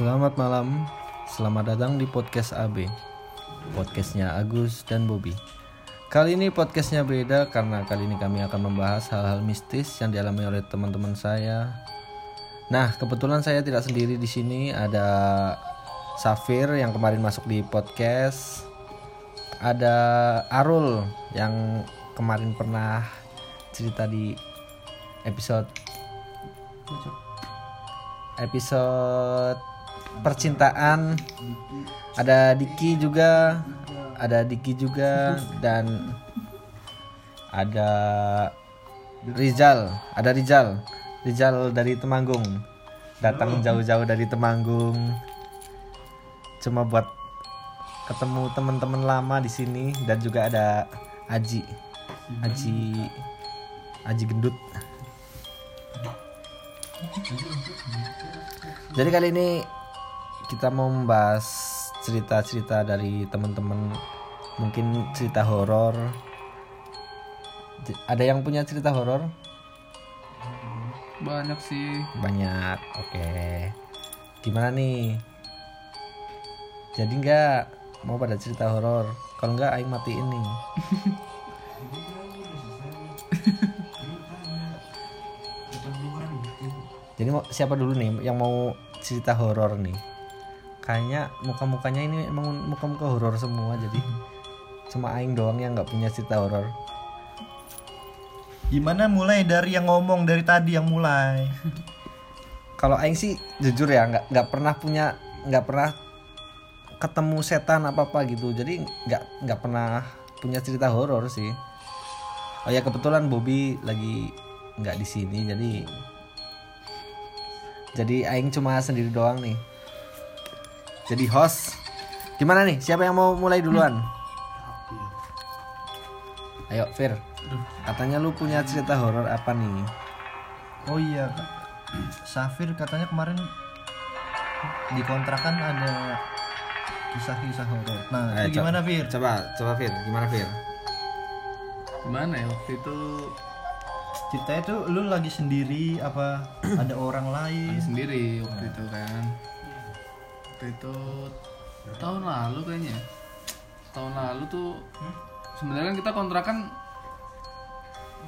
Selamat malam, selamat datang di podcast AB Podcastnya Agus dan Bobby. Kali ini podcastnya beda karena kali ini kami akan membahas hal-hal mistis yang dialami oleh teman-teman saya. Nah kebetulan saya tidak sendiri di sini. Ada Safir yang kemarin masuk di podcast. Ada Arul yang kemarin pernah cerita di episode episode percintaan. Ada Diki juga ada Diki juga dan ada Rizal ada Rizal. Rizal dari Temanggung. Datang jauh-jauh dari Temanggung. Cuma buat ketemu teman-teman lama di sini dan juga ada Aji. Aji Aji Gendut. Jadi kali ini kita mau membahas cerita-cerita dari teman-teman mungkin cerita horor. Ada yang punya cerita horor? Banyak sih. Banyak. Oke. Gimana nih? Jadi nggak mau pada cerita horor? Kalau nggak, aing matiin nih. Jadi mau siapa dulu nih yang mau cerita horor nih? Kayaknya muka-mukanya ini emang muka-muka horor semua jadi cuma aing doang yang nggak punya cerita horor. Gimana mulai dari yang ngomong dari tadi yang mulai? Kalau aing sih jujur ya nggak nggak pernah punya nggak pernah ketemu setan apa apa gitu. Jadi nggak nggak pernah punya cerita horor sih. Oh ya kebetulan Bobby lagi nggak di sini jadi jadi aing cuma sendiri doang nih. Jadi host. Gimana nih? Siapa yang mau mulai duluan? Ayo, Fir. Katanya lu punya cerita horor apa nih? Oh iya, Kak. Safir katanya kemarin di kontrakan ada kisah-kisah horor. Nah, Ayo, itu co- gimana Fir? Coba, coba Fir. Gimana Fir? Gimana ya waktu itu Ceritanya tuh lu lagi sendiri apa ada orang lain? lagi sendiri waktu itu kan. Waktu itu tahun lalu kayaknya. Tahun lalu tuh sebenarnya kan kita kontrakan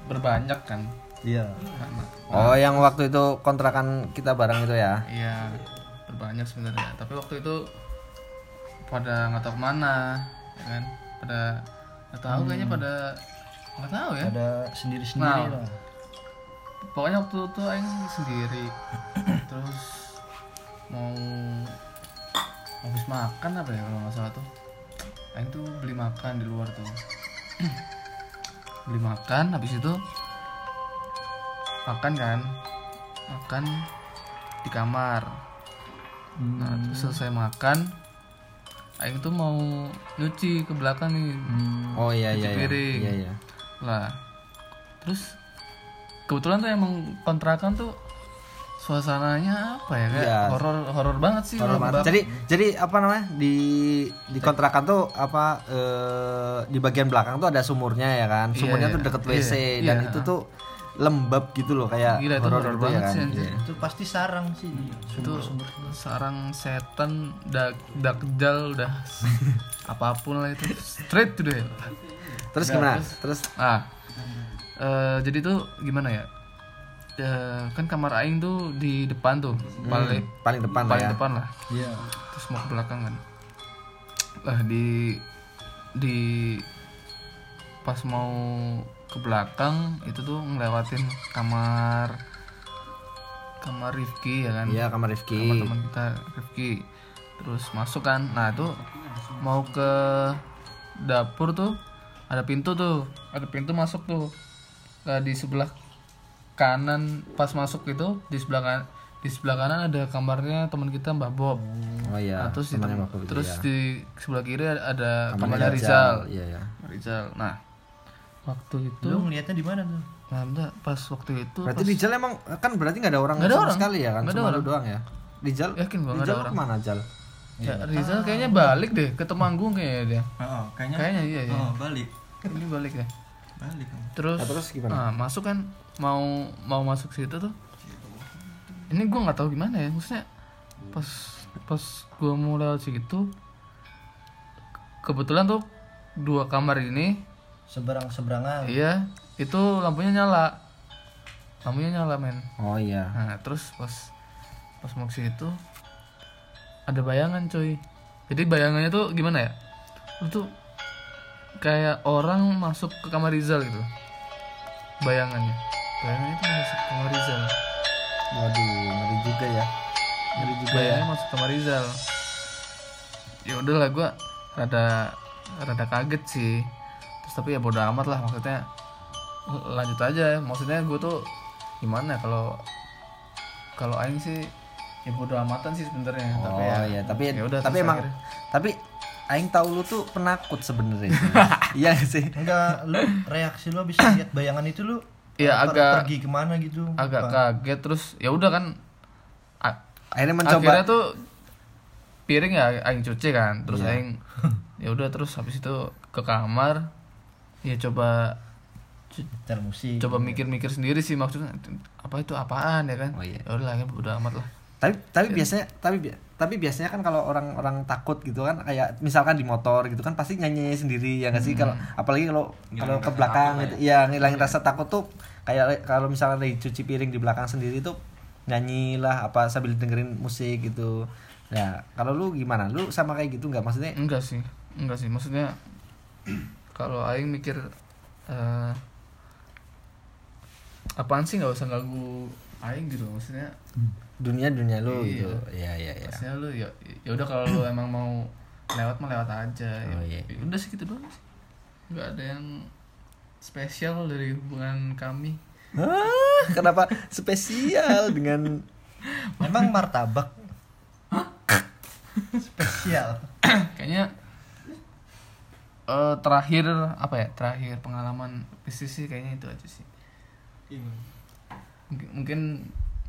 berbanyak kan. Iya. Karena Oh, yang waktu itu kontrakan kita bareng itu ya? iya berbanyak sebenarnya. Tapi waktu itu pada nggak tahu ke mana, ya kan? Pada nggak tahu kayaknya pada nggak tahu ya. Ada sendiri-sendiri Nah. lah. pokoknya waktu itu aing sendiri terus mau habis makan apa ya kalau nggak salah tuh aing tuh beli makan di luar tuh beli makan habis itu makan kan makan di kamar nah terus selesai makan aing tuh mau nyuci ke belakang nih Hmm. Oh iya iya. iya. piring. Iya iya. lah terus kebetulan tuh emang kontrakan tuh suasananya apa ya kayak Iya. horor horor banget sih Horor banget. Jadi jadi apa namanya? Di di kontrakan tuh apa eh, di bagian belakang tuh ada sumurnya ya kan? Sumurnya Iya, tuh deket iya. WC Iya, dan iya. itu tuh lembab gitu loh kayak Gila, itu horor gitu banget sih, kan? anjir. Iya. Itu pasti sarang sih. itu sarang setan dak dakjal udah apa pun lah itu straight tuh deh Terus Nah, gimana? terus- Terus ah eh, jadi tuh gimana ya Eh, kan kamar aing tuh di depan tuh paling paling depan lah paling ya. depan lah Iya. terus mau ke belakang kan lah di di pas mau ke belakang itu tuh ngelewatin kamar kamar Rifki ya kan Iya, kamar Rifki. kamar teman kita Rifki terus masuk kan nah itu mau ke dapur tuh ada pintu tuh ada pintu masuk tuh Nah, di sebelah kanan pas masuk itu di sebelah kan di sebelah kanan ada kamarnya teman kita Mbak Bob Oh iya. Nah, terus di, itu terus ya. di sebelah kiri ada Kamarnya kamarnya Rizal. Iya ya. Rizal. Nah, waktu itu Lu ngeliatnya di mana tuh? nah, bentar, pas waktu itu Berarti pas, Rijal emang kan berarti nggak ada orang Nggak ada sama orang. sekali ya kan? Ada Cuma lu orang. doang ya. Rijal yakin gua Rijal ada orang. ke mana Jal? Ya, Rizal kayaknya balik deh ke Temanggung kayaknya dia. Oh, kayaknya. Kayaknya iya ya. Oh, balik. Ini balik ya. Balik. Terus, Nah, terus gimana? nah, masuk kan mau mau masuk situ tuh. Ini gua nggak tahu gimana ya maksudnya pas pas gua mau lewat situ kebetulan tuh dua kamar ini seberang seberangan iya itu lampunya nyala. Lampunya nyala men. Oh iya. Nah terus pas pas mau situ ada bayangan coy jadi bayangannya tuh gimana ya? Tuh kayak orang masuk ke kamar Rizal gitu bayangannya bayangannya tuh masuk ke kamar Rizal. Waduh ngeri juga ya. Ngeri juga ya. Bayangannya masuk ke kamar Rizal. Ya udahlah gua rada rada kaget sih. Terus tapi ya bodo amat lah maksudnya lanjut aja. Maksudnya gue tuh gimana ya, kalau kalau aing sih ya bodo amatan sih sebenarnya. Oh tapi ya iya tapi ya udah tapi emang akhirnya- tapi aing tahu lu tuh penakut sebenarnya. Iya sih? Enggak lu reaksi lu bisa lihat bayangan itu lu Iya, agak- pergi ke mana gitu agak Apa? kaget terus ya udah kan akhirnya mencoba. akhirnya tuh piring ya aing cuci kan terus aing ya udah terus habis itu ke kamar ya coba musik. coba mikir-mikir sendiri sih maksudnya apa itu apaan ya kan? Oh, iya. ya udah lah ya udah amat lah tapi tapi biasanya tapi tapi biasanya kan kalau orang-orang takut gitu kan kayak misalkan di motor gitu kan pasti nyanyi sendiri ya nggak sih? Kalau apalagi kalau kalau ke belakang gitu. ya. Ngilangin rasa takut tuh kayak kalau misalkan lagi cuci piring di belakang sendiri tuh nyanyi lah apa sambil dengerin musik gitu. Ya kalau lu gimana? Lu sama kayak gitu nggak? Maksudnya enggak sih enggak sih. Maksudnya kalau aing mikir eh apaan sih nggak usah ganggu aing gitu maksudnya dunia dunia lu Iya. gitu. Ya ya ya maksudnya lu ya ya udah kalau lu emang mau lewat mah lewat aja ya, Oh, iya. ya udah sih gitu doang sih. Nggak ada yang spesial dari hubungan kami. Hah, kenapa spesial dengan emang martabak? Spesial. Kayaknya eh terakhir apa ya terakhir pengalaman bisnis sih kayaknya itu aja sih. Mungkin mungkin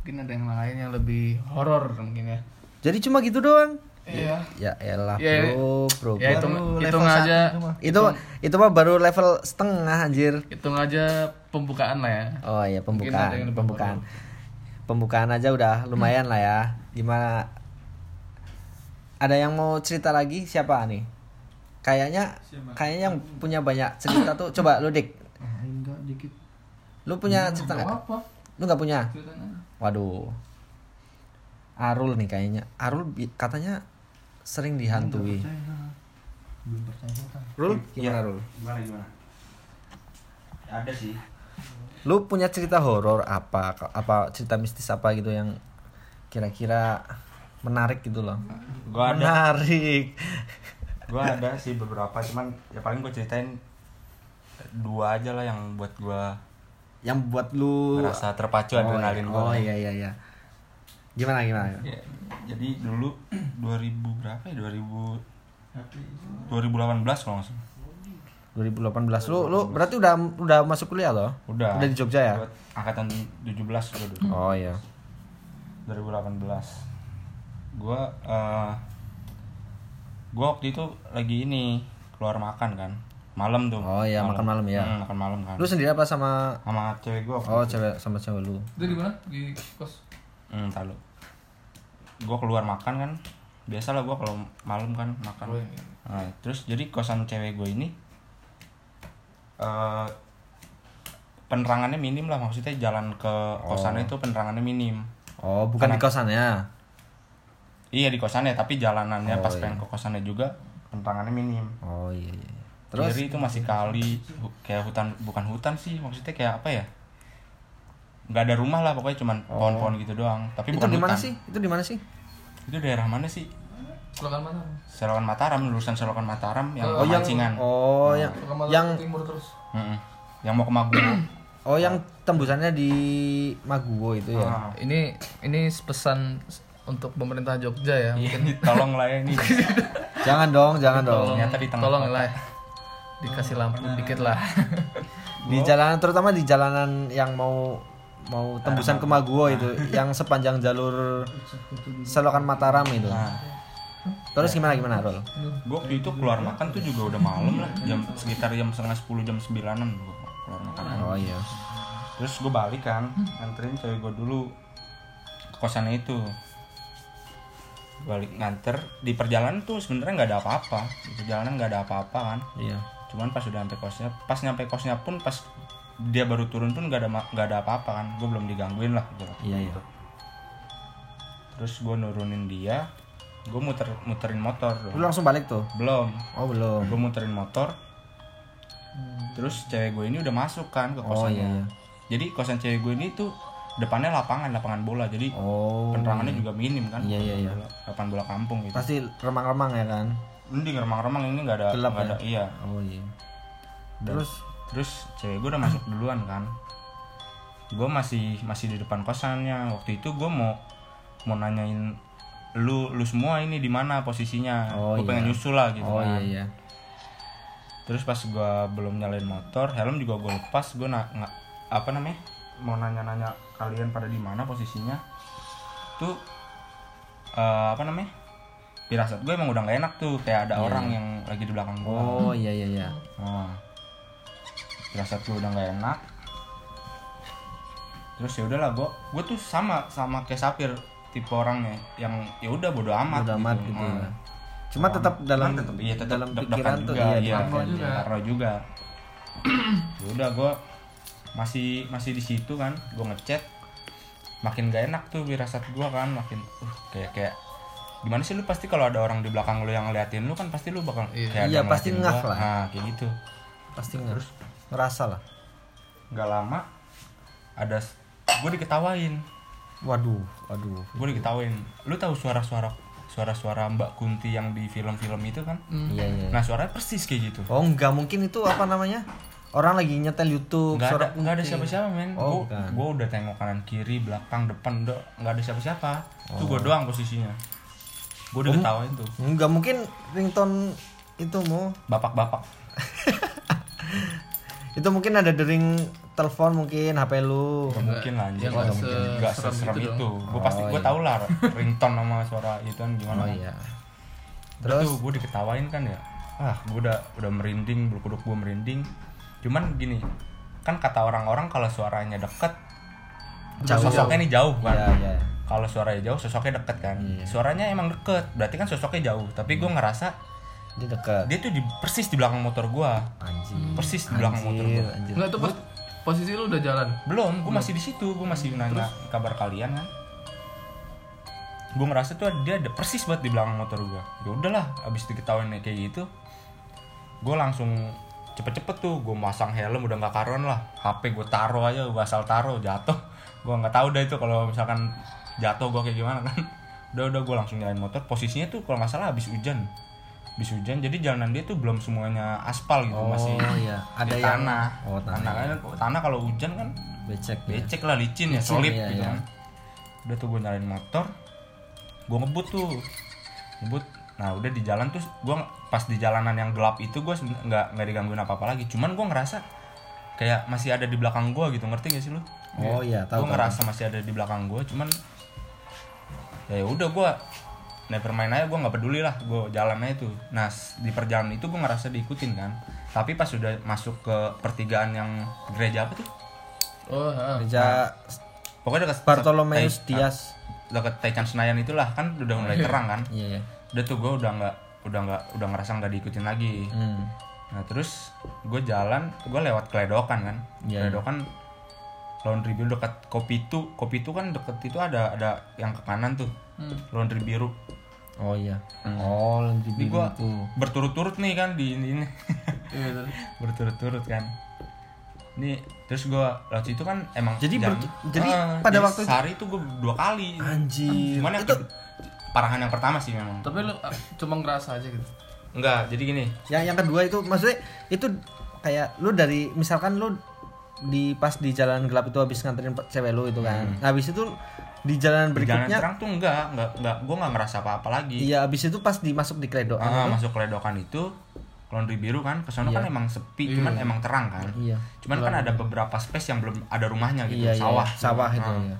mungkin ada yang lain yang lebih horor mungkin ya. Jadi cuma gitu doang? Iya. Ya elah Ya, bro bro ya bro. hitung Baru hitung level aja. itu mah. itu itu mah baru level setengah anjir. Hitung aja pembukaan lah ya. Oh iya Mungkin ada pembukaan yang lebih pembukaan. Pembukaan aja udah lumayan lah ya. Gimana? Ada yang mau cerita lagi? Siapa nih? Kayaknya kayaknya yang punya banyak cerita tuh coba lu dik. Ah, enggak dikit. Lu punya cerita nggak? apa lu nggak punya? Ceritanya waduh. Arul nih kayaknya. Arul katanya sering dihantui. Belum percaya kan Rul? Gimana Rul? Gimana gimana? Ada sih. Lu punya cerita horor apa? Apa cerita mistis apa gitu yang kira-kira menarik gitu loh? Gua ada. Menarik. Gua ada sih beberapa cuman ya paling gua ceritain dua aja lah yang buat gua yang buat lu ngerasa terpacu adrenalin oh, gua. Oh iya iya iya. Gimana gimana? Ya, jadi dulu 2000 berapa ya? 2000 2018 kalau nggak salah. 2018 lu lu berarti udah udah masuk kuliah loh udah. Udah di Jogja ya? Angkatan 17 gua dulu. Oh iya. 2018 gua eh gua waktu itu lagi ini keluar makan kan malam tuh. Oh iya, makan malam ya. Hmm, makan malam kan. Lu sendiri apa sama sama cewek gua oh itu. cewek sama cewek lu. Itu di mana? Di kos? Hmm tahu gua keluar makan kan. Biasa lah gua kalau malam kan makan. Oh, iya. Nah, terus jadi kosan cewek gue ini eh penerangannya minim lah. Maksudnya jalan ke kosannya itu penerangannya minim. Oh bukan di kosannya? Iya di kosannya. Tapi jalanannya Oh, pas iya. pengen ke kosannya juga penerangannya minim. Oh iya iya terus terus itu masih kali hu- kayak hutan bukan hutan sih maksudnya kayak apa ya nggak ada rumah lah pokoknya cuman pohon-pohon gitu doang tapi itu bukan di mana sih itu di mana sih itu daerah mana sih Selokan mana? Selokan Mataram lulusan Selokan Mataram yang Oh, yang pemancingan oh yang Mataram yang timur terus. Mm-mm. yang mau ke Maguwo oh yang tembusannya di Maguwo itu ya Ah. Ini ini pesan untuk pemerintah Jogja ya. Iya, ini tolong lah ya ini. jangan dong jangan dong Ternyata di tengah tolong lah. Dikasih lampu dikit lah. di jalanan terutama di jalanan yang mau mau tembusan ke Maguwo itu yang sepanjang jalur Selokan Mataram itu Nah, terus gimana gimana Rol gue waktu itu keluar makan tuh juga udah malam lah, jam sekitar jam setengah sepuluh jam sembilanan gue keluar makan. oh iya Terus gue balik kan, anterin cewek gue dulu ke kosannya itu. balik nganter di perjalanan tuh sebenarnya nggak ada apa-apa di perjalanan nggak ada apa-apa kan Iya. Cuman pas udah sampai kosnya pas nyampe kosnya pun pas dia baru turun pun nggak ada nggak ada apa-apa kan gue belum digangguin lah gitu Iya, iya. terus gue nurunin dia gue muter muterin motor Lu langsung balik tuh? belum Oh, belum. gue muterin motor terus cewek gue ini udah masuk kan ke Oh, kosannya iya, iya. jadi kosan cewek gue ini tuh depannya lapangan lapangan bola jadi Oh. penerangannya juga minim kan Iya, iya, iya. Lapangan bola kampung gitu Pasti remang-remang ya kan? Mending remang-remang ini nggak ada Gelap ya? ada iya Oh, iya. Dan- Terus terus cewek gue udah masuk duluan kan gue masih masih di depan kosannya waktu itu gue mau mau nanyain lu lu semua ini di mana posisinya Oh, gue pengen iya. nyusul lah gitu Oh, kan iya, iya. terus pas gue belum nyalain motor helm juga gue lepas gue na apa namanya mau nanya-nanya kalian pada di mana posisinya tuh eh, apa namanya firasat gue emang udah gak enak tuh kayak ada orang yang lagi di belakang gue Iya, Oh, iya, iya, iya. Nah, firasat gue udah gak enak. Terus ya udahlah gue, gue tuh sama sama kayak Sapir tipe orangnya yang ya udah bodo amat Udah amat gitu Hmm. ya. Cuma tetap dalam tetep, iya, tetep dalam pikiran tuh juga, iya, iya, parno deg-degan. juga. juga. ya udah gue masih masih di situ kan, gue ngechat makin gak enak tuh firasat gue kan, makin uh, kayak kayak gimana sih lu pasti kalau ada orang di belakang lu yang ngeliatin lu kan pasti lu bakal Iya. Iya, pasti gua. lah. Nah, kayak gitu. Pasti nggak ngerasa lah. nggak lama ada gue diketawain Waduh, waduh. gue diketawain lu tahu suara-suara suara-suara Mbak Kunti yang di film-film itu kan Iya, iya. nah suaranya persis kayak gitu Oh, enggak mungkin itu apa namanya? Orang lagi nyetel YouTube, nggak ada nggak ada siapa-siapa men Oh, gue udah tengok kanan kiri belakang depan udah nggak ada siapa-siapa itu Oh. gue doang posisinya gue udah ketawain tuh Enggak mungkin ringtone itu mau. bapak-bapak Itu mungkin ada dering telepon mungkin HP lu. Gak mungkin lah anjir ya nggak Nggak mungkin. Nggak seserem itu itu gue pasti Oh, gue iya. tau lah ringtone sama suara itu kan gimana Oh iya. Terus Terus gue diketawain kan ya. Ah, gue udah udah merinding, bulu kuduk gue merinding. Cuman gini, kan kata orang-orang kalau suaranya deket, Jauh. sosoknya nih jauh kan. Iya, iya. Kalau suaranya jauh, sosoknya deket kan. Iya. Suaranya emang deket, berarti kan sosoknya jauh. Tapi gue ngerasa Dia dekat. dia tuh di, persis di belakang motor gue, Anjir. persis di belakang motor gue. Enggak tuh pos posisi lu udah jalan. Belum, gue masih di situ, gue masih nanya kabar kalian kan. Gue ngerasa tuh dia ada persis banget di belakang motor gue. Ya udahlah, abis diketawain kayak gitu, gue langsung cepet-cepet tuh gue masang helm udah nggak karuan lah HP gue taruh aja gue asal taruh jatuh gue nggak tahu dah itu kalau misalkan jatuh gue kayak gimana kan udah udah gue langsung nyalain motor posisinya tuh kalau nggak salah habis hujan habis hujan jadi jalanan dia tuh belum semuanya aspal gitu Oh, masih iya. Ada yang- tanah Oh, tanah, tanah kan tanah kalau hujan kan Becek. ya. becek lah licin ya Licin, solid iya, gitu iya. kan udah tuh gue nyalain motor gue ngebut tuh ngebut nah udah di jalan tuh gue pas di jalanan yang gelap itu gue nggak nggak digangguin apa apa lagi cuman gue ngerasa kayak masih ada di belakang gue gitu ngerti gak sih lu Oh iya, tahu. gue ngerasa masih ada di belakang gue cuman ya udah gue never mind aja gue nggak peduli lah gue jalan aja tuh nah di perjalanan itu gue ngerasa diikutin kan tapi pas udah masuk ke pertigaan yang gereja apa tuh Oh, heeh. Gereja pokoknya dekat Bartolomeus Tai- Dias. dekat Taichan Senayan itulah kan udah mulai terang kan Iya, iya. udah tuh gue udah nggak udah nggak udah ngerasa nggak diikutin lagi Hmm. nah terus gue jalan gue lewat keledokan kan Iya, keledokan laundry biru dekat kopi itu kopi itu kan deket itu ada ada yang ke kanan tuh Hmm. laundry biru Oh iya. Oh, lanjut ini gue itu. berturut-turut nih kan di ini, ini. Iya, terus. berturut-turut kan ini terus gue lewat situ kan emang Jadi jam- ber- jadi Ah, pada jadi waktu itu- sehari itu gue dua kali Anjir. cuman yang itu ke- parahan yang pertama sih memang Tapi lu ah, cuma ngerasa aja gitu. enggak jadi gini yang yang kedua itu maksudnya itu kayak lu dari misalkan lu di pas di jalan gelap itu habis nganterin cewek lu itu kan. Nah, habis itu di jalan di jalan berikutnya terang tuh enggak enggak enggak gue nggak ngerasa apa-apa lagi iya habis itu pas dimasuk di kredo Ah, masuk keledokan itu laundry biru kan ke sana kan emang sepi cuman emang terang kan Iya. cuman kan ada beberapa space yang belum ada rumahnya gitu Iya, iya, sawah sawah itu Ah. ya.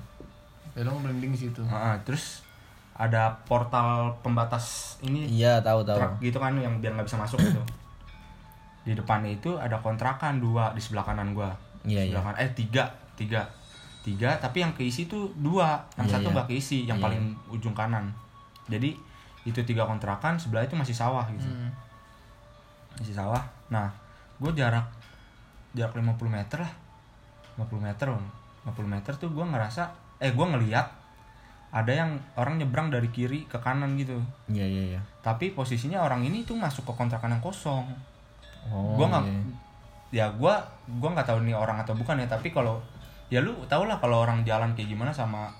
Ya merinding di situ. Ah, ah, terus ada portal pembatas ini Iya, tahu tahu. truk gitu kan yang biar nggak bisa masuk gitu di depannya itu ada kontrakan dua di sebelah kanan gua Iya, sebelah kanan eh tiga tiga tiga tapi yang keisi tuh dua yang Iya, satu iya. nggak keisi yang Iya, paling ujung kanan jadi itu tiga kontrakan sebelah itu masih sawah gitu Hmm. masih sawah nah gue jarak jarak 50 meter lah 50 meter loh 50 meter tuh gue ngerasa eh gue ngeliat ada yang orang nyebrang dari kiri ke kanan gitu Iya iya iya. tapi posisinya orang ini tuh masuk ke kontrakan yang kosong Oh. gue nggak iya. Ya gue gua nggak tahu nih orang atau bukan ya tapi kalau ya lu tau lah kalau orang jalan kayak gimana sama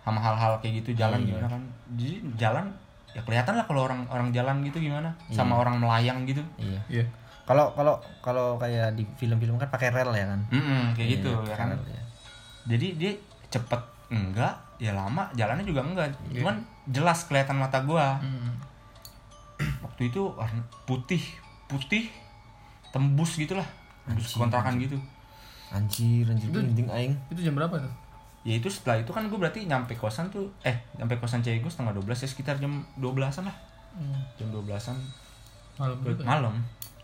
sama hal-hal kayak gitu jalan Iya. gimana kan jadi jalan ya kelihatan lah kalau orang orang jalan gitu gimana sama orang melayang gitu Iya. Iya. Kalau kalau kalau kayak di film-film kan pakai rel ya kan. Mm-mm, kayak gitu Iya, ya kan rel, ya. jadi dia cepet enggak ya lama jalannya juga enggak Iya. cuman jelas kelihatan mata gua Hmm. waktu itu warna putih putih tembus gitulah tembus kontrakan gitu Anjir, anjir Itu- merinding aing. Itu jam berapa tuh? ya itu setelah itu kan gue berarti nyampe kosan tuh eh nyampe kosan cewek gue setengah 12 ya sekitar jam 12an lah Hmm. jam 12an Malam juga. malam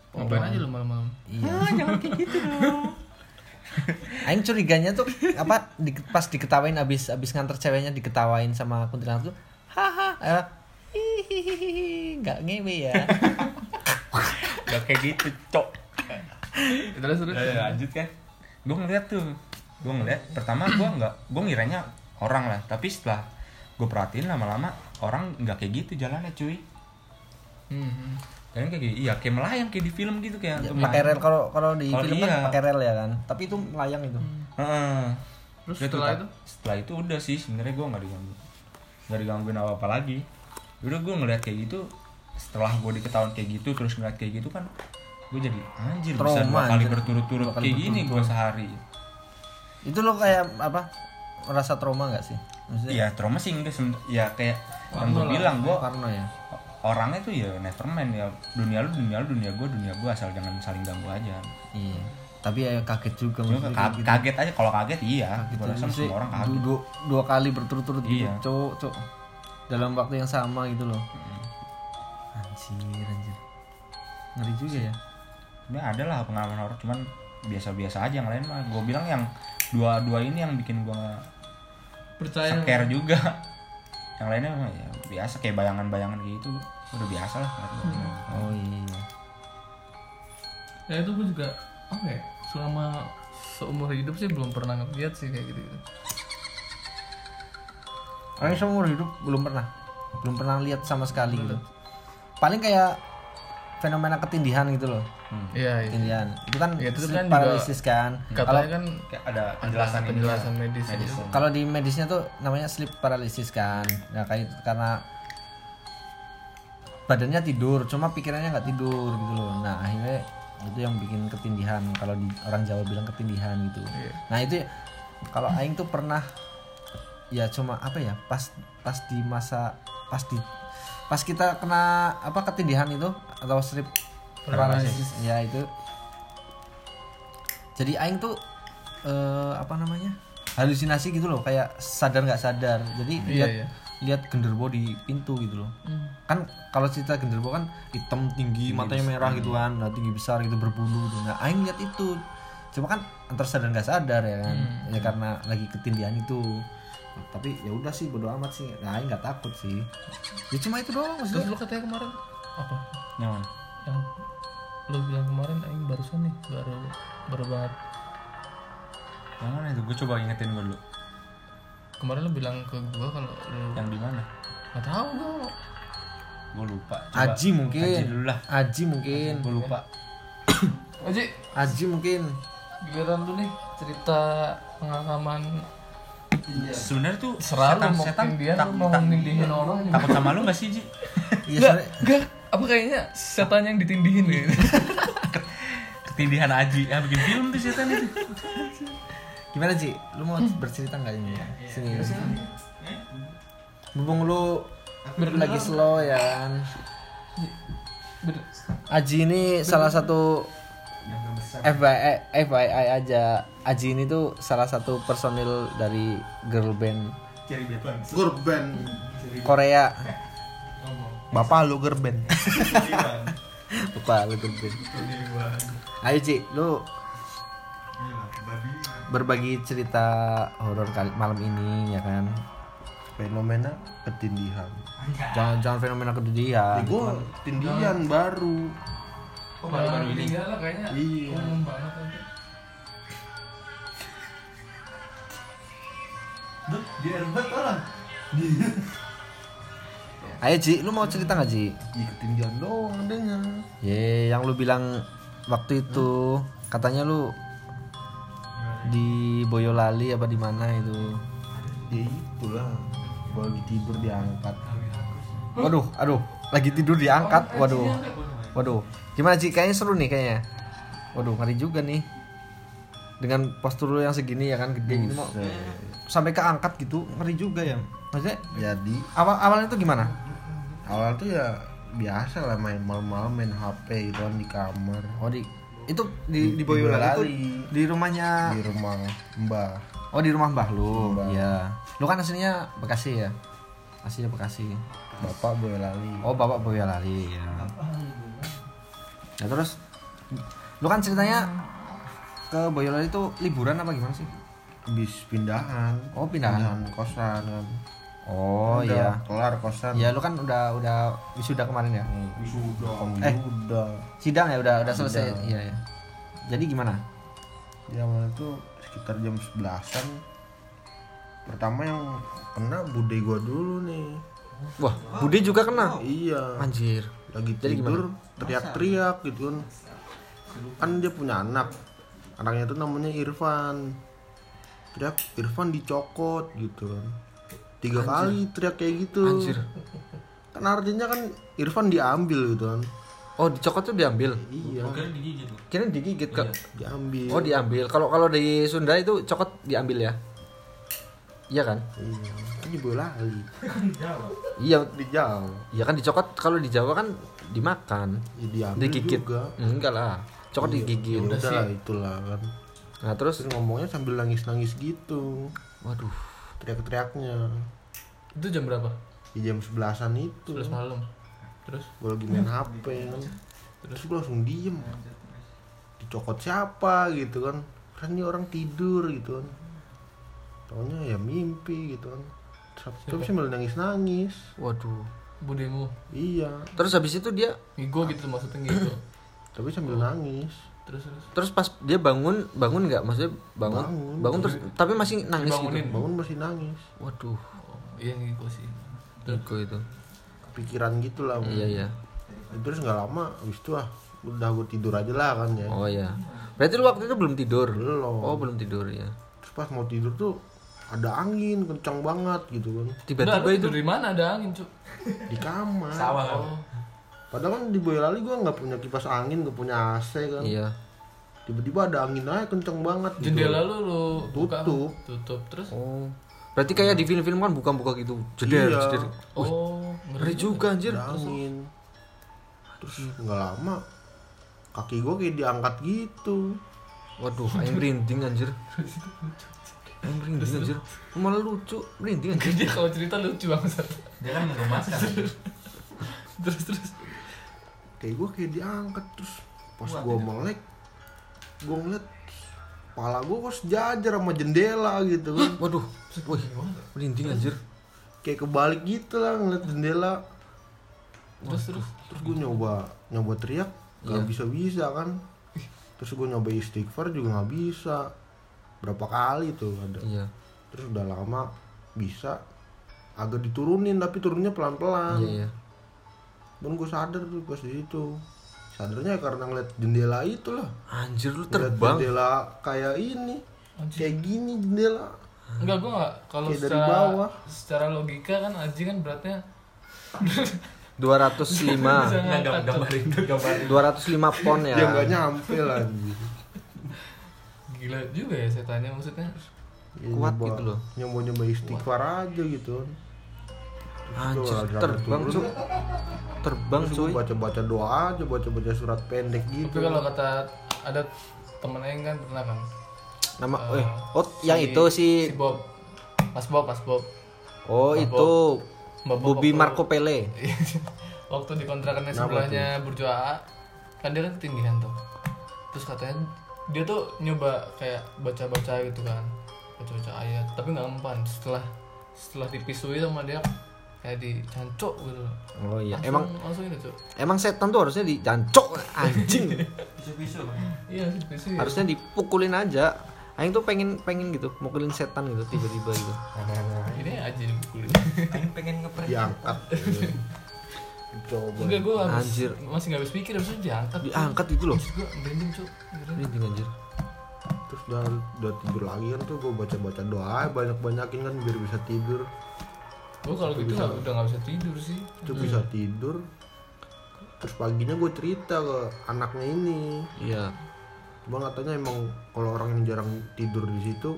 Ngapain aja lu malam-malam? Iya. jangan kayak gitu dong Aing curiganya tuh apa di, pas diketawain abis abis nganter ceweknya diketawain sama kuntilanak tuh haha eh, hihihi nggak ngewe ya gak kayak gitu cok Terus terus. Ya, ya, lanjut kan gue ngeliat tuh gue ngeliat pertama gue nggak gue ngiranya orang lah tapi setelah gue perhatiin lama-lama orang nggak kayak gitu jalannya cuy Hmm, hmm. kalian kayak gitu iya kayak melayang kayak di film gitu kayak Ya, pakai rel kalau kalau di Kalau film iya. kan pakai rel ya kan tapi itu melayang itu Heeh. Terus Udah setelah itu? setelah itu udah sih sebenarnya gue nggak diganggu nggak digangguin apa apa lagi udah gue ngeliat kayak gitu setelah gue diketahuan kayak gitu terus ngeliat kayak gitu kan gue jadi anjir bisa Trauma, dua kali berturut-turut kayak gini gue sehari. Itu lo kayak apa merasa trauma nggak sih? Iya trauma sih enggak ya kayak yang gue bilang gue karena ya. orangnya tuh ya nevermind ya dunia lu dunia lu dunia gue dunia gue asal jangan saling ganggu aja. Iya tapi ya kaget juga Cuma maksudnya ka- kayak gitu. kaget aja kalau kaget iya. Kaget gue rasa semua orang kaget. dua, dua kali berturut-turut gitu Iya. cowok cowok. Dalam waktu yang sama gitu loh anjir anjir ngeri juga ya Ini ada lah pengalaman horor cuman biasa-biasa aja yang lain mah gue bilang yang dua-dua ini yang bikin gue Percaya. scare juga yang lainnya mah ya biasa kayak bayangan-bayangan kayak gitu udah biasa lah oh iya Ya itu gue juga apa ya? Selama seumur hidup sih belum pernah ngeliat sih kayak gitu. -gitu. Orang seumur hidup belum pernah belum pernah lihat sama sekali gitu paling kayak fenomena ketindihan gitu loh. Iya, iya. ketindihan. Itu kan Ya, itu kan juga paralysis kan. kalau Katanya kan kayak ada penjelasan ini penjelasan medis. gitu. kalau di medisnya tuh namanya sleep paralysis kan. Nah kayak karena badannya tidur cuma pikirannya nggak tidur gitu loh. Nah akhirnya itu yang bikin ketindihan. Kalau di orang Jawa bilang ketindihan gitu. Iya. nah itu kalau Aing tuh pernah ya cuma apa ya pas pas di masa pas di pas kita kena apa ketindihan itu atau sleep paralysis. Ya itu. Jadi Aing tuh eh, apa namanya halusinasi gitu loh kayak sadar nggak sadar. Jadi Iya, lihat iya. lihat genderwo di pintu gitu loh. Hmm. kan kalau cerita genderwo kan hitam tinggi matanya merah gitu kan nah, tinggi besar gitu berbulu gitu. nah Aing lihat itu. Cuma kan antar sadar nggak sadar ya kan. Hmm. ya karena lagi ketindihan itu tapi ya udah sih bodo amat sih. Nah Aing nggak takut sih. Ya cuma itu doang Terus maksudnya lu katanya kemarin apa? nyaman Yang lu bilang kemarin aing barusan nih, baru baru banget. yang mana itu? Gue coba ingetin gue dulu. Kemarin lu bilang ke gua kalau lu yang di mana? Nggak tahu gua. gue lupa. Aji mungkin. Aji dulu lah. Aji mungkin. Gue lupa. Aji, Aji mungkin. Giliran lu nih cerita pengalaman sebenarnya tuh selalu setan mau setan dia tak- mau tak- nindihin orang. takut sama lu gak sih Ji? Iya Enggak, enggak. Apa kayaknya setan yang ditindihin gitu. ketindihan Aji. Ya bikin film tuh setan itu. Gimana Ji? Lu mau bercerita nggak ini sini. Mumpung lu lagi slow ya kan. Bener. Aji ini salah satu FYI, FYI aja. Aji ini tuh salah satu personil dari girl band. Kurban. Korea. Bapak lu girl band. Bapak lu girl band. Ayo Ci, lu berbagi cerita horor kali malam ini ya kan? Fenomena ketindihan. Jangan jangan fenomena ketindihan. gue tindihan baru Oh, baru-baru ini enggak lah kayaknya. Iya. Umum banget nanti. Duh, di Airbag orang. Ayo Ji, lu mau cerita nggak Ji? Ih, ketindihan doang adanya Ye, yang lu bilang waktu itu katanya lu di Boyolali apa di mana itu? ya itulah gue lagi tidur diangkat Waduh, aduh, lagi tidur diangkat. Waduh. Waduh. Gimana Ci? Kayaknya seru nih kayaknya. Waduh, ngeri juga nih. Dengan postur lu yang segini ya kan gede mau sampai keangkat gitu, ngeri juga ya. Maksudnya jadi awal awalnya tuh gimana? awal tuh ya biasa lah main malam-malam main HP gitu kan di kamar Oh di itu di di Di Boyolali itu di rumahnya di rumah mbah Oh di rumah Mbah lu. Mbah. Iya. Lu kan aslinya Bekasi ya? Aslinya Bekasi. bapak Boyolali Oh, Bapak Boyolali ya. Nah, terus lu kan ceritanya ke Boyolali itu liburan apa gimana sih? habis pindahan Oh, pindahan. kosan kan Oh Udah iya. kelar kosan Ya lu kan udah udah wisuda kemarin ya? wisuda kamu Eh. udah Sidang ya udah udah selesai. Sidang. Iya ya. Jadi gimana? ya awalnya tuh sekitar jam 11-an pertama yang kena bude gua dulu nih Wah, Budi juga kena. iya Anjir. Lagi Jadi tidur teriak-teriak gitu kan. Kan dia punya anak. Anaknya tuh namanya Irfan. Teriak Irfan dicokot gitu kan. Tiga kali teriak kayak gitu. Anjir. kan artinya kan Irfan diambil gitu kan. Oh, dicokot tuh diambil. iya. Kira digigit kak. diambil. Oh, diambil. Kalau kalau di Sunda itu cokot diambil ya? Iya kan? iya kan di Boyolali Iya, di Jawa. Iya kan dicokot kalau di Jawa kan dimakan, ya, diambil digigit. juga. Enggak lah. Cokot digigit. ya udah itulah kan. Nah, terus? Terus ngomongnya sambil nangis-nangis gitu. Waduh. teriak-teriaknya. Itu jam berapa? di jam sebelasan itu. 11 malam. Terus? Gue lagi main HP kan terus gue langsung diem. Dicokot siapa gitu kan. Kan ini orang tidur gitu kan. Taunya ya mimpi gitu kan Terus- tapi sambil nangis nangis Waduh. budemu. iya Terus habis itu dia Ngigo gitu maksudnya gitu. tapi sambil nangis Terus terus. terus pas dia bangun, bangun nggak? Maksudnya bangun? Bangun. Bangun terus tapi masih nangis Dibangunin. gitu. bangun masih nangis Waduh. Oh, iya ngigo sih. Ego itu. pikiran gitu lah Iya, iya. terus nggak lama habis itu ah udah gue tidur aja lah kan ya Oh iya. Berarti lu waktu itu belum tidur? belum Oh, belum tidur ya. terus pas mau tidur tuh ada angin kencang banget gitu kan Tiba-tiba itu di mana ada angin, Cuk? di kamar Oh. padahal kan di Boyolali gue nggak punya kipas angin nggak punya AC kan Iya. tiba-tiba ada angin aja kenceng banget gitu. Jendela lu lu buka. Tutup. Tutup terus. Oh. Berarti kayak di film-film kan buka-buka gitu. Jeder, Iya. jeder. Oh, Ngeri juga anjir. ada angin terus nggak lama kaki gue kayak diangkat gitu Waduh, aing merinding anjir. Aing merinding anjir. Lu Malah lucu, merinding anjir. Dia kalau cerita lucu banget. Dia kan ngerumaskan. Terus terus. kayak gue kayak diangkat terus pas gue melek gue ngeliat kepala gue kok sejajar sama jendela gitu kan Waduh, wih, merinding anjir. kayak kebalik gitu lah ngeliat jendela Terus terus. terus gue nyoba nyoba teriak Iya. bisa bisa kan terus gue nyoba istighfar juga nggak bisa berapa kali tuh ada Iya. terus udah lama bisa agak diturunin tapi turunnya pelan pelan Iya, iya. dan gue sadar tuh pas di situ sadarnya karena ngeliat jendela itu lah Anjir lu Ngeliat terbang. jendela kayak ini kayak gini jendela Enggak, gua enggak kalau Kayak dari secara bawah. secara logika kan Aji kan beratnya 205. bisa Nah, ngangkat. gam- Cuk. gambarin tuh gambarin. 205 pon ya. ya nggak nyampe lah. Gila juga ya setannya maksudnya. Ya, Kuat nyoba- gitu loh. nyoba nyoba istighfar aja gitu Anjir, terbang. Cuk. Terbang, cuy. baca-baca doa aja, baca-baca surat pendek gitu. Tapi kalau kata ada temen Aing kan pernah kan. Nama Eh, eh oh yang si- itu si si Bob. Mas Bob, Mas Bob. Oh, Mbak itu Mbak Bob Bobby waktu- Marco Pele. waktu di kontrakannya sebelahnya Burjo AA kan dia kan ketinggian tuh terus katanya dia tuh nyoba kayak baca-baca gitu kan baca-baca ayat tapi nggak mempan setelah setelah dipisui sama dia kayak dicancok gitu Oh iya. langsung, Emang langsung ini cok emang setan tuh harusnya dijancok anjing. iya dipisui harusnya dipukulin aja. Aing tuh pengen pengen gitu, mukulin setan gitu tiba-tiba gitu. ini aja dipukulin Aing pengen ngeprank. diangkat coba. Enggak gue habis Anjir. masih nggak habis pikir harusnya diangkat. Diangkat itu loh. gue merinding cok Merinding. Anjir. terus udah, udah tidur lagi kan tuh gue baca baca doa banyak banyakin kan biar bisa tidur. Gue kalau gitu nggak udah nggak bisa tidur sih. Itu bisa tidur. Terus paginya gue cerita ke anaknya ini. Iya. cuma katanya emang kalau orang yang jarang tidur di situ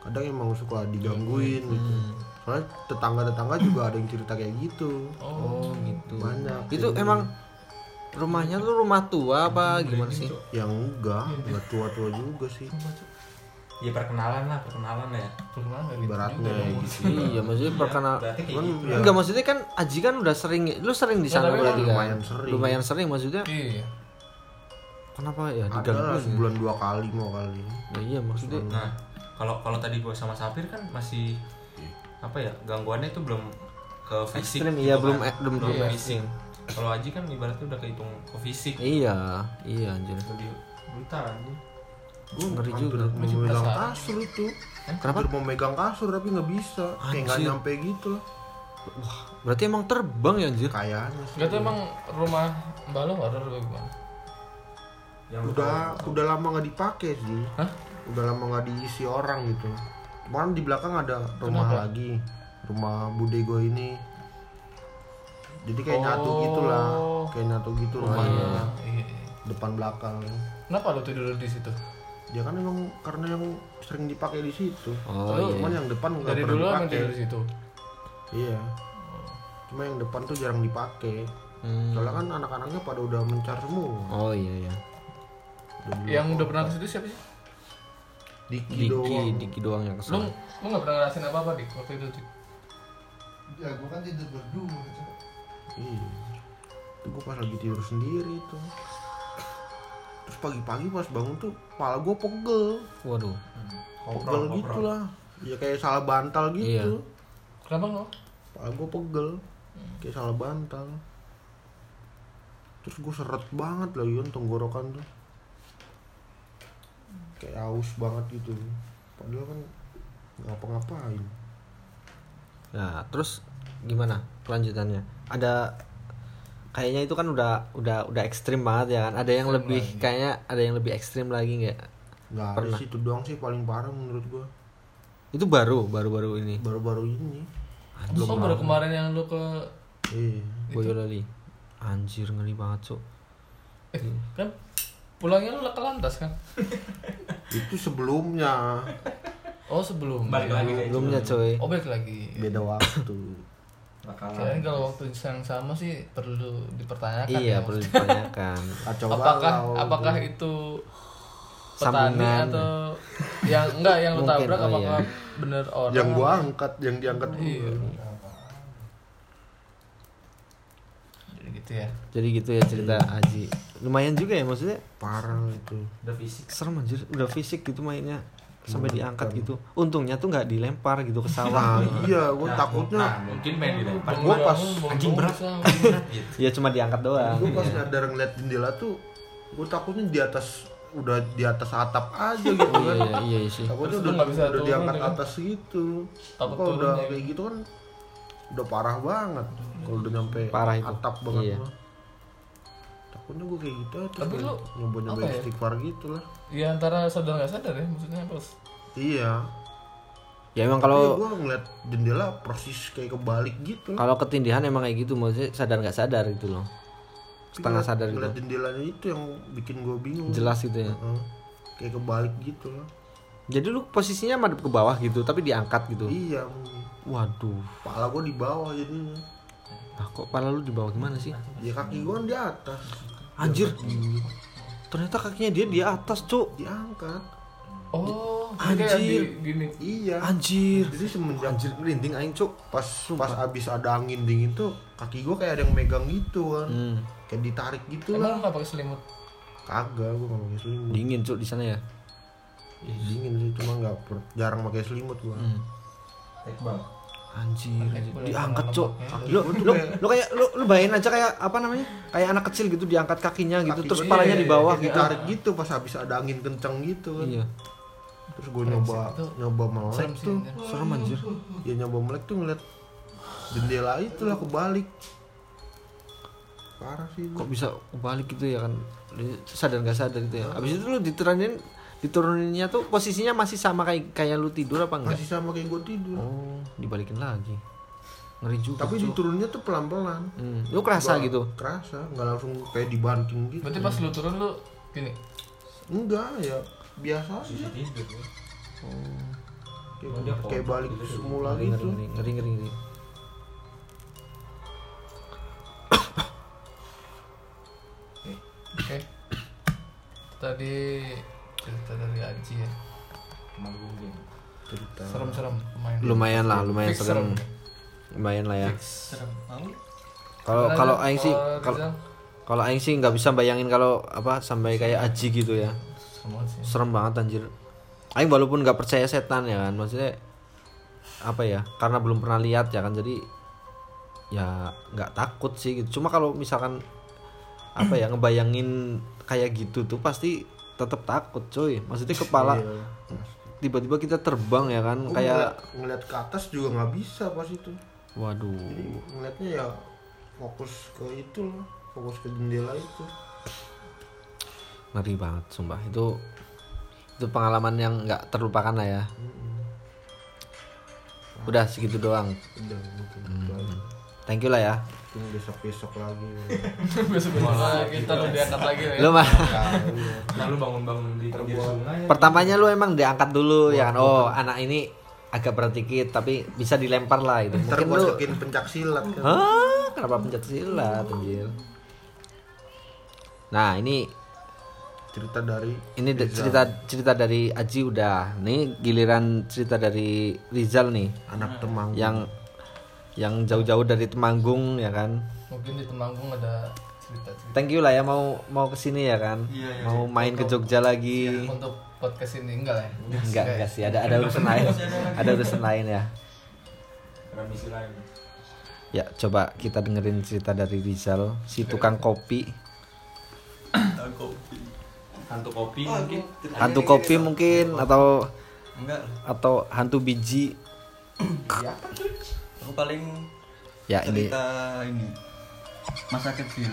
kadang emang suka digangguin gitu soalnya tetangga tetangga juga ada yang cerita kayak gitu oh gitu. banyak Itu emang rumahnya tuh rumah tua apa gimana sih? yang enggak enggak tua tua juga sih Ya perkenalan lah, perkenalan ya. gimana gitu ibaratnya gitu iya, maksudnya perkenal Berarti kayak Cuman gitu. ya, Enggak maksudnya kan Aji kan udah sering lu sering di sana tapi berarti kan? lumayan sering. Lumayan sering maksudnya. iya Kenapa ya digangguin? sebulan dua kali mau kali Ya iya maksudnya. Nah, kalau kalau tadi gue sama Sapir kan masih apa ya gangguannya itu belum ke fisik. Ekstrim, gitu iya, kan. belum- eh, belum- belum fisik. Kalau Aji kan ibaratnya udah kehitung ke fisik. Iya, iya anjir. Lebih brutal aja. gue Ngeri juga. mau megang kasur itu Kenapa? hampir mau megang kasur tapi nggak bisa kayak nggak Anjir. nyampe gitu lah Berarti emang terbang ya anjir. kayaknya nggak tahu emang rumah mbak lo horor apa gimana Yang udah udah lama nggak dipakai sih Hah? udah lama nggak diisi orang gitu kemarin di belakang ada rumah Kenapa? lagi. Rumah bude gue ini. Jadi kayak nyatu Oh. gitu lah kayak nyatu gitu rumahnya rumahnya iya, iya. depan belakang. Kenapa lo tidur di situ? Ya kan emang karena yang sering dipakai di situ. Oh iya. cuman yang depan nggak dari pernah dulu dipakai. tidur di situ? Iya. Cuma yang depan tuh jarang dipakai. Hmm. soalnya kan anak-anaknya pada udah mencar semua. Oh iya iya. Udah yang udah pernah ke situ siapa sih Diki, Diki, doang Diki doang yang lo ke sana. lo nggak pernah ngerasain apa apa di waktu itu Dik? Ya gua kan tidur berdua. Iya. Itu gue pas lagi tidur sendiri tuh. Terus pagi-pagi pas bangun tuh kepala gue pegel. Waduh. Pegel gitu lah. Ya kayak salah bantal gitu. Iya. kenapa lo Kepala gue pegel. Kayak salah bantal. Terus gue seret banget lagi kan tenggorokan tuh. Kayak haus banget gitu. Padahal kan ngapa-ngapain. Nah, terus gimana kelanjutannya? Ada kayaknya itu kan udah udah udah ekstrim banget ya kan. Ada yang lebih kayaknya ada yang lebih ekstrim lagi nggak? Nggak Pernah. sih itu doang sih paling parah menurut gue. Itu baru baru-baru ini. Baru-baru ini. oh baru kemarin yang lo ke Iya. Boyolali. Anjir ngeri banget, Cuk. eh, kan pulangnya lo ke lantas kan Itu sebelumnya. oh sebelum Balik lagi deh. Belumnya, coy. oh balik lagi beda waktu Bakalan. Kirain kalau waktu yang sama sih perlu dipertanyakan Iya, ya. perlu ditanyakan. kacau apakah apakah itu petani Sambungan. atau yang enggak yang lu tabrak oh apakah iya. bener orang yang gua angkat yang diangkat iya gua. jadi gitu ya Jadi gitu ya cerita Aji. Lumayan juga ya maksudnya. parah itu Udah fisik. Serem anjir, udah fisik gitu mainnya sampai diangkat gitu. Untungnya tuh nggak dilempar gitu ke sawah. nah iya gua Nah, takutnya nah, mungkin main dilempar. Gua pas Anjing berat, anjing berat gitu. ya cuma diangkat doang. gua pas nyadar ngeliat jendela tuh gua takutnya di atas udah di atas atap aja gitu Oh, kan iya, iya, iya sih. takutnya Terus udah, nggak bisa udah turun diangkat ya kan? atas gitu Takut kalau udah turunnya kayak gitu kan udah parah banget kalau udah nyampe Parah itu. atap banget Iya. mah. Takutnya gua kayak gitu aja Tapi lu, nyoba nyoba apa ya? istighfar gitu lah ya antara sadar nggak sadar ya maksudnya bos iya Ya emang Tapi kalau gua ngeliat jendela persis kayak kebalik gitu kalau ketindihan emang kayak gitu maksudnya sadar nggak sadar gitu loh. Setengah Ngeliat- sadar gitu. ngeliat jendelanya itu yang bikin gue bingung Jelas gitu ya. Heeh. kayak kebalik gitu lah Jadi lu posisinya madep ke bawah gitu tapi diangkat gitu. iya Waduh. kepala gue di bawah jadinya Nah, kok pala lu di bawah gimana sih? ya kaki gue kan di atas Anjir. Ternyata kakinya dia di atas, Cuk. diangkat oh Anjir. di- gini iya Anjir. jadi semenjak Anjir merinding aing, Cuk. pas pas abis ada angin dingin tuh kaki gue kayak ada yang megang gitu kan Hmm. kayak ditarik gitu emang lah nggak pakai selimut kagak gue nggak pakai selimut Dingin, Cuk, di sana ya. Ih, dingin sih cuma nggak jarang pakai selimut gue Hmm. Tekbal. Anjir, diangkat cok. Lu lu lu kayak lu lu bayangin aja kayak apa namanya? Kayak anak kecil gitu diangkat kakinya gitu Kaki- terus iya, kepalanya di bawah Kayak gitu. ditarik gitu pas habis ada angin kenceng gitu kan Iya. terus gue nyoba nyoba melek tuh anjir. Serem anjir. ya nyoba melek tuh ngeliat jendela itu lah kebalik parah sih. Kok bisa balik gitu ya kan? Sadar nggak sadar gitu ya. Habis itu lu diturunin dituruninnya tuh posisinya masih sama kayak kayak lu tidur apa enggak? masih sama kayak gue tidur Oh, dibalikin lagi. Ngeri juga. tapi Cok. diturunnya tuh pelan pelan Hmm. Lu kerasa gitu. kerasa nggak langsung kayak dibanting gitu Berarti pas lu turun lu gini. enggak ya biasa aja tidur ya. kayak, kayak balik semula Ngeri, gitu ngeri, ngeri, ngeri, ngeri. Oke. Tadi cerita dari Aji ya. cerita Serem-serem lumayan. Lumayan lah, lumayan Fix serem. Lumayan lah ya. Serem. Kalau kalau aing sih Kalau kalau aing sih nggak bisa bayangin kalau apa sampai kayak Aji gitu ya. Serem. Serem banget anjir. Aing walaupun nggak percaya setan ya kan, maksudnya apa ya? Karena belum pernah lihat ya kan, jadi ya nggak takut sih gitu. Cuma kalau misalkan apa ya ngebayangin kayak gitu tuh pasti tetap takut coy. Maksudnya kepala Iya. tiba-tiba kita terbang ya kan Gua kayak ngeliat, ngeliat ke atas juga nggak bisa pas itu waduh. ngeliatnya ya fokus ke itu lah fokus ke jendela itu ngeri banget sumpah itu itu pengalaman yang nggak terlupakan lah ya udah segitu doang udah gitu Hmm. Thank you lah ya. Tunggu besok besok lagi. Besok besok kita udah diangkat lagi ya. lu mah. Lalu bangun-bangun di pinggir sungai. pertamanya lu emang diangkat dulu ya kan? Oh anak ini agak berat dikit tapi bisa dilempar lah itu. Mungkin lu masukin pencak silat kan? Hah? kenapa pencet silat anjir? Nah ini cerita dari ini da- cerita cerita dari Aji udah. Nih giliran cerita dari Rizal nih. Anak temang yang yang jauh-jauh dari Temanggung ya kan? Mungkin di Temanggung ada cerita-cerita. Thank you lah ya mau mau ke sini ya kan? Mau main ke Jogja lagi. untuk podcast ini enggak ya? enggak enggak sih. Ada ada urusan lain. Ada urusan lain ya. Remisi lain. ya coba kita dengerin cerita dari Rizal si tukang kopi. Hantu kopi mungkin. hantu kopi. Mungkin atau Enggak, atau hantu biji aku paling ya ini cerita ini masa kecil.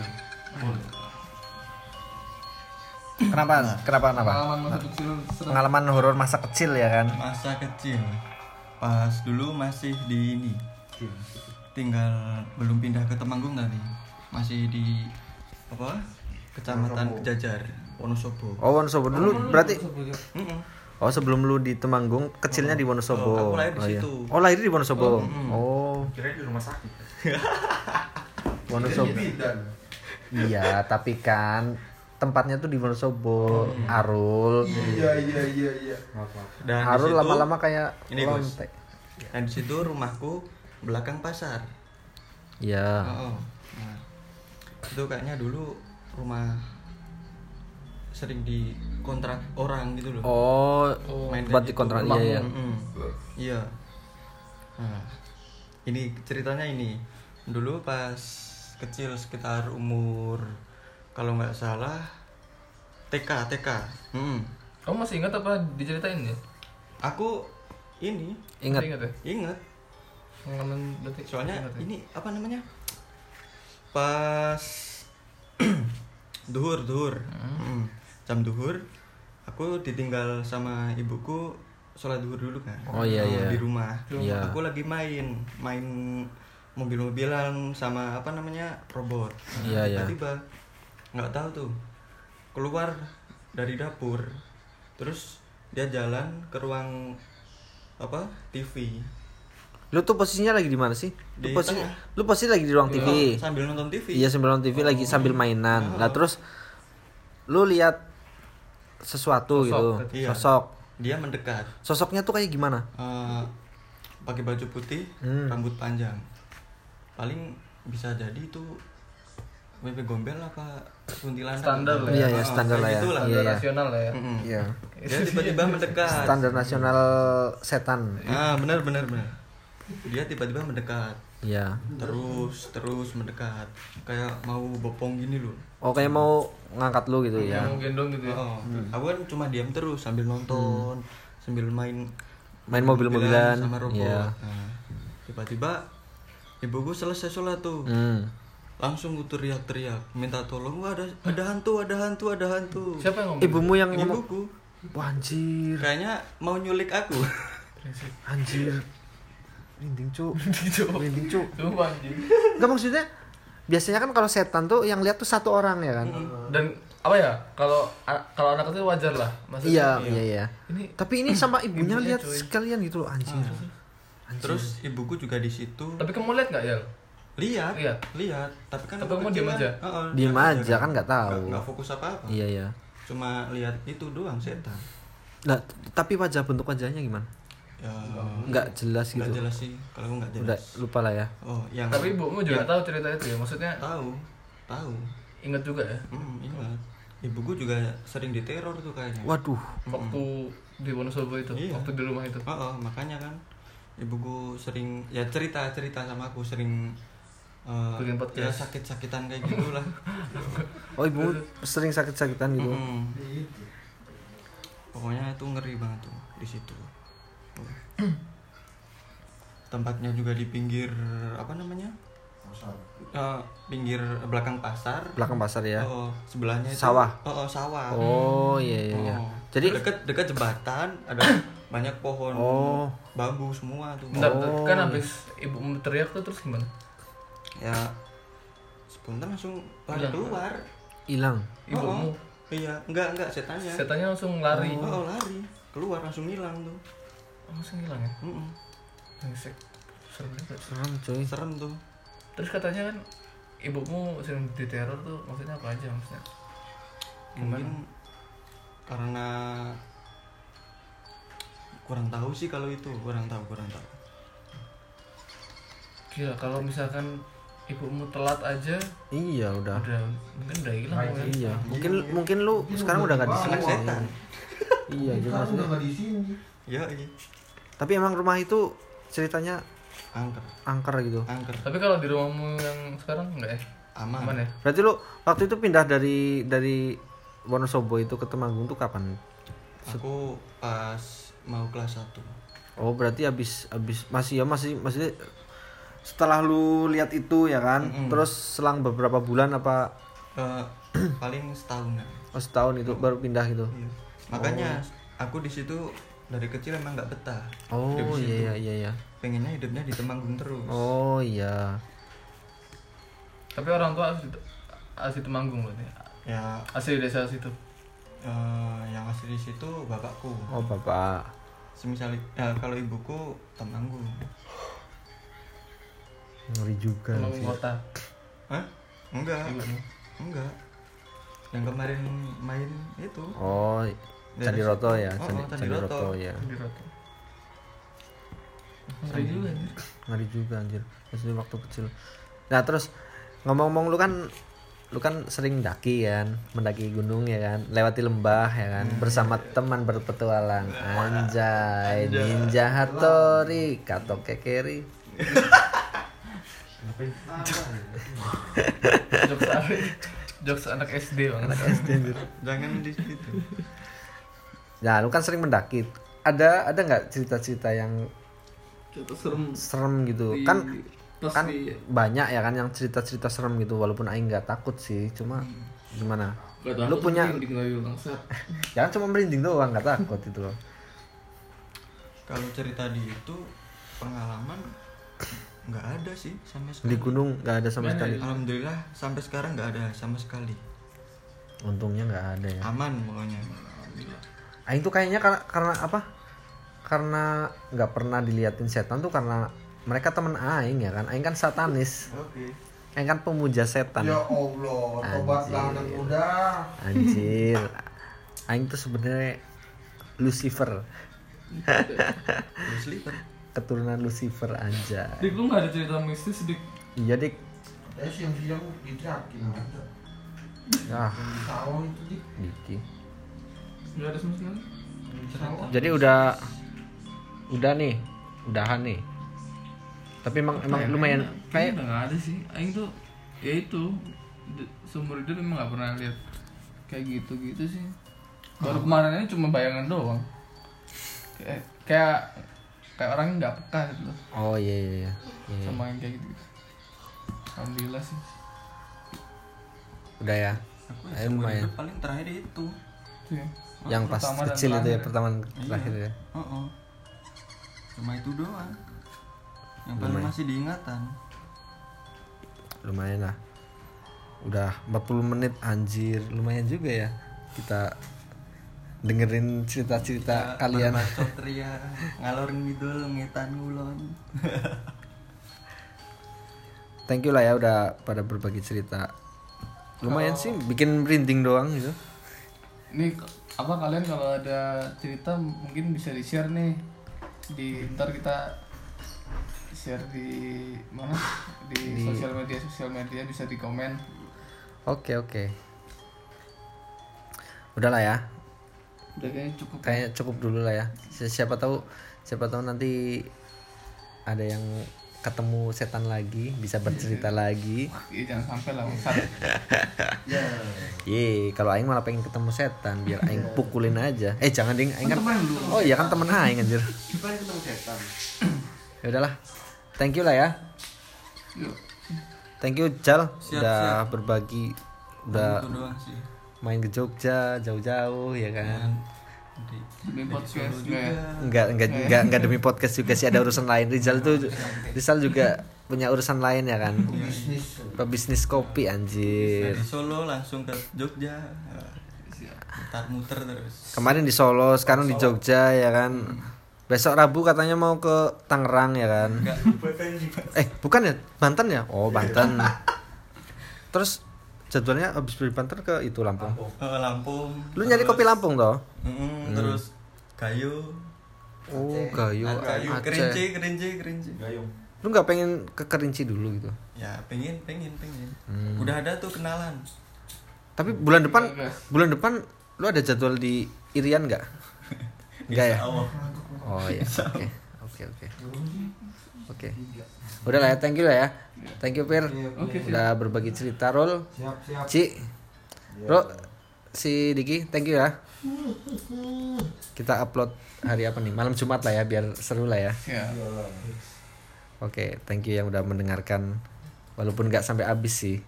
kenapa kenapa kenapa Pengalaman masa kecil serem. pengalaman horor masa kecil ya kan Masa kecil. Pas dulu masih di ini. Tinggal belum pindah ke Temanggung tadi. Masih di apa? Kecamatan Kejajar, Wonosobo. oh Wonosobo dulu berarti Mm-mm. Oh sebelum lu di Temanggung kecilnya di Oh, Wonosobo. Aku lahir di oh, iya. situ. oh lahir di Wonosobo. Oh. Kira di rumah sakit. Wonosobo. Iya tapi kan tempatnya tuh di Wonosobo. Arul. Iya iya iya iya. Dan di Arul situ- lama-lama kayak Ini, Bos. lontek. Dan di situ rumahku belakang pasar. iya. Oh, nah, itu kayaknya dulu rumah sering dikontrak orang gitu loh. oh Main buat di kontrak iya Rumahmu. iya. Iya. Nah, ini ceritanya ini. Dulu pas kecil sekitar umur kalau nggak salah TK TK. Mm. Kamu masih ingat apa diceritain ya? Aku ini ingat ingat ya? inget Pengalaman berarti soalnya ingat ya? ini apa namanya pas duhur duhur Mm. Jam duhur aku ditinggal sama ibuku sholat duhur dulu kan. Oh, iya, iya. di rumah. Iya. aku lagi main main mobil-mobilan sama apa namanya robot. Iya, iya. tiba nggak tahu tuh keluar dari dapur. Terus dia jalan ke ruang apa TV lu tuh posisinya lagi di mana sih? Lu Di posisi tengah. lu posisi lagi di ruang TV sambil nonton TV iya sambil nonton TV lagi sambil mainan. Lah terus lu lihat sesuatu Sosok, gitu. Iya. sosok. Dia mendekat. Sosoknya tuh kayak gimana? Eh, pakai baju putih Hmm. rambut panjang. Paling bisa jadi itu Wewe gombel apa kuntilanak? Standar lah ya. iya ya Oh, standar lah ya. gitulah. iya iya. rasional lah ya. Iya. Dia tiba-tiba mendekat. Standar nasional setan. Ah benar benar benar. Dia tiba-tiba mendekat Iya. terus terus mendekat kayak mau bopong gini loh Oh kayak mau ngangkat lu gitu ya. Mau gendong gitu ya. Oh, aku kan cuma diam terus sambil nonton sambil main Main mobil-mobilan. sama robot Iya. Nah, tiba-tiba ibuku selesai sholat tuh Hmm. langsung gue teriak-teriak minta tolong Wah, ada ada hantu ada hantu ada hantu Siapa yang ngomong? Ibumu yang ngomong. ibuku Wah, anjir. kayaknya mau nyulik aku Anjir. Merinding, Cuk. Merinding, anjing. Enggak maksudnya biasanya kan kalau setan tuh yang lihat tuh satu orang ya kan. Dan apa ya? Kalau kalau anak kecil wajar lah. Iya, Maksudnya, iya, iya. Ini Tapi ini sama ibunya Ibunya, lihat cuy. sekalian gitu loh, anjir. terus ibuku juga di situ Tapi kamu lihat nggak ya? lihat Lihat? lihat tapi kan Tapi kamu diem kan. aja? Heeh, Diem diem aja kan nggak tahu. nggak nggak fokus apa apa Iya, iya. cuma lihat itu doang setan Nah, tapi wajah bentuk wajahnya gimana? Ya Nggak jelas nggak gitu. jelas sih kalau aku nggak Udah jelas lupa lah ya. oh yang Tapi ibumu juga yang- tahu cerita itu ya. Maksudnya tahu tahu ingat juga ya. hmm, ingat ibuku juga sering diteror tuh kayaknya Waduh. Waktu di Wonosobo itu, Iya. waktu di rumah itu. Oh, oh, makanya kan ibuku sering ya cerita cerita sama aku sering eh, Bikin ya podcast. sakit-sakitan kayak gitulah Oh, ibu sering sakit-sakitan gitu. Mm. pokoknya itu ngeri banget tuh di situ tempatnya juga di pinggir apa namanya Eh, pinggir belakang pasar Belakang pasar ya. oh, sebelahnya itu Sawah? oh, oh, sawah Oh, iya iya iya. Oh. Jadi dekat dekat jembatan ada banyak pohon Oh. bambu semua tuh Bentar, bentar. Oh. kan habis ibumu teriak tuh terus gimana? ya spontan langsung lari keluar hilang. Ibumu Oh, oh. iya enggak enggak setannya setannya langsung lari. oh, oh, lari keluar langsung hilang tuh langsung hilang ya? Mm-mm. Brengsek. Serem juga. Serem, cuy. serem tuh Terus katanya kan ibumu sering diteror tuh maksudnya apa aja maksudnya? mungkin karena kurang tahu sih kalau itu kurang tahu kurang tahu Gila kalau misalkan ibumu telat aja Iya, udah. udah mungkin udah hilang ya. Iya, mungkin mungkin lu sekarang udah gak di sini. anak setan Iya, jadi maksudnya. nggak di sini ya iya Tapi emang rumah itu ceritanya angker angker gitu. angker Tapi kalau di rumahmu yang sekarang enggak ya? aman, Aman ya? Berarti lu waktu itu pindah dari dari Wonosobo itu ke Temanggung tuh kapan? aku pas mau kelas 1 Oh, berarti habis habis masih ya masih masih setelah lu lihat itu ya kan. Terus selang beberapa bulan apa Eh, paling setahunan oh, setahun itu baru pindah gitu. Iya. makanya aku di situ dari kecil emang nggak betah Oh, hidup situ. iya iya iya. pengennya hidupnya di Temanggung terus Oh, iya. Tapi orang tua asli, asli Temanggung berarti. ya Asli desa situ. eh, yang asli di situ bapakku Oh, Bapak. semisal ya, kalau ibuku Temanggung Ngeri juga Temanggung sih. kota. Hah? enggak enggak yang kemarin main itu Oh, Candi Roto ya, Oh, Candi, oh, Candi Candi Roto. Roto ya. Di Roto. Ngeri juga anjir. Ngeri juga anjir. Maksudnya waktu kecil. Nah, terus ngomong-ngomong lu kan lu kan sering daki kan, mendaki gunung ya kan, lewati lembah ya kan, bersama teman berpetualang. Anjay, Ninja Hattori, Kato Kekeri. Jokes anak SD bang. Anak SD. jangan di situ Nah, lu kan sering mendaki. Ada ada nggak cerita-cerita yang Itu serem. serem gitu? Di- Kan pas kan di- banyak ya kan yang cerita-cerita serem gitu walaupun aing nggak takut sih cuma gimana? Gak lu punya bangsat. jangan cuma merinding doang nggak takut itu loh. Kalau cerita di itu pengalaman nggak ada sih sama di sekali gunung nggak ada sama sekali. alhamdulillah sampai sekarang nggak ada sama sekali. Untungnya nggak ada ya. Aman pokoknya aing tuh kayaknya karena karena apa? Karena nggak pernah diliatin setan tuh karena mereka temen aing ya kan? Aing kan satanis. Oke. Aing kan pemuja setan. Ya Allah tobatlah anak muda. Anjir. Aing tuh sebenarnya Lucifer. Lipat keturunan Lucifer aja Dik lu gak ada cerita mistis dik? iya dik. Eh siang-siang diteriakin ada ah. Di sawah itu di Diki Gak ada sama sekali. di sawah Jadi udah udah nih, udahan nih. Tapi emang emang Kayak- lumayan kayaknya kayak udah ada sih aing tuh ya itu seumur hidup emang nggak pernah lihat kayak gitu gitu sih baru kemarin ini cuma bayangan doang kayak kayak kayak orang nggak peka gitu loh Oh iya iya iya. Iya. sama yang kayak gitu alhamdulillah sih Udah ya. aku seumur lumayan. paling terakhir itu Itu ya. Yang pas kecil itu ya pertama dan terakhir ya. oh, oh. cuma itu doang yang paling Lumayan. masih diingatan Lumayan lah. Udah 40 menit anjir, lumayan juga ya. Kita dengerin cerita-cerita kalian. Berbacot ria ngalor ngidul ngetan ngulon Thank you lah ya udah pada berbagi cerita. Lumayan sih bikin merinding doang gitu. Ini apa kalian kalau ada cerita mungkin bisa di share nih di ntar kita share di mana di, sosial media sosial media bisa di komen Oke oke. Udahlah ya. udah kayaknya cukup Kayaknya cukup dulu lah ya. Si- Siapa tahu siapa tahu nanti ada yang ketemu setan lagi, bisa bercerita lagi. Iya jangan sampai lah Ustaz. Ye, kalau aing malah pengen ketemu setan biar aing pukulin aja. Eh jangan ding, aing kan Oh iya kan temen aing anjir. Gimana ketemu setan? Ya udahlah. Thank you lah ya. Yuk. Thank you Jal Siap, udah berbagi udah itu doang sih main ke Jogja jauh-jauh ya kan. Nanti Demi podcast Solo gue. Enggak, enggak, enggak, enggak demi podcast juga sih ada urusan lain. Rizal tuh Rizal juga punya urusan lain ya kan. Pebisnis kopi anjir. dari Solo langsung ke Jogja muter-muter terus Kemarin di Solo, sekarang di Jogja ya kan. Besok Rabu katanya mau ke Tangerang ya kan. enggak Eh, bukan ya? Banten ya? Oh, Banten. Terus jadwalnya habis dari Banten ke itu Lampung. ke Lampung Lu nyari kopi Lampung toh? Mm-mm, terus kayu Oh, Gayo, kayu Aceh. kerinci kerinci kerinci Lu nggak pengen ke Kerinci dulu gitu? ya pengen pengen pengen Hmm. udah ada tuh kenalan Tapi bulan depan, Enggak. bulan depan lu ada jadwal di Irian nggak? Nggak ya? Oh iya, oke, oke, oke, oke. Udah lah ya, thank you lah ya, thank you Pir, udah berbagi cerita Rol, Siap, siap. Ci, Ro, si Diki, thank you ya. Kita upload hari apa nih? Malam Jumat lah ya, biar seru lah ya. Ya. Oke, thank you yang udah mendengarkan, walaupun nggak sampai habis sih,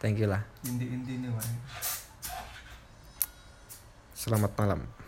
thank you lah. Selamat malam.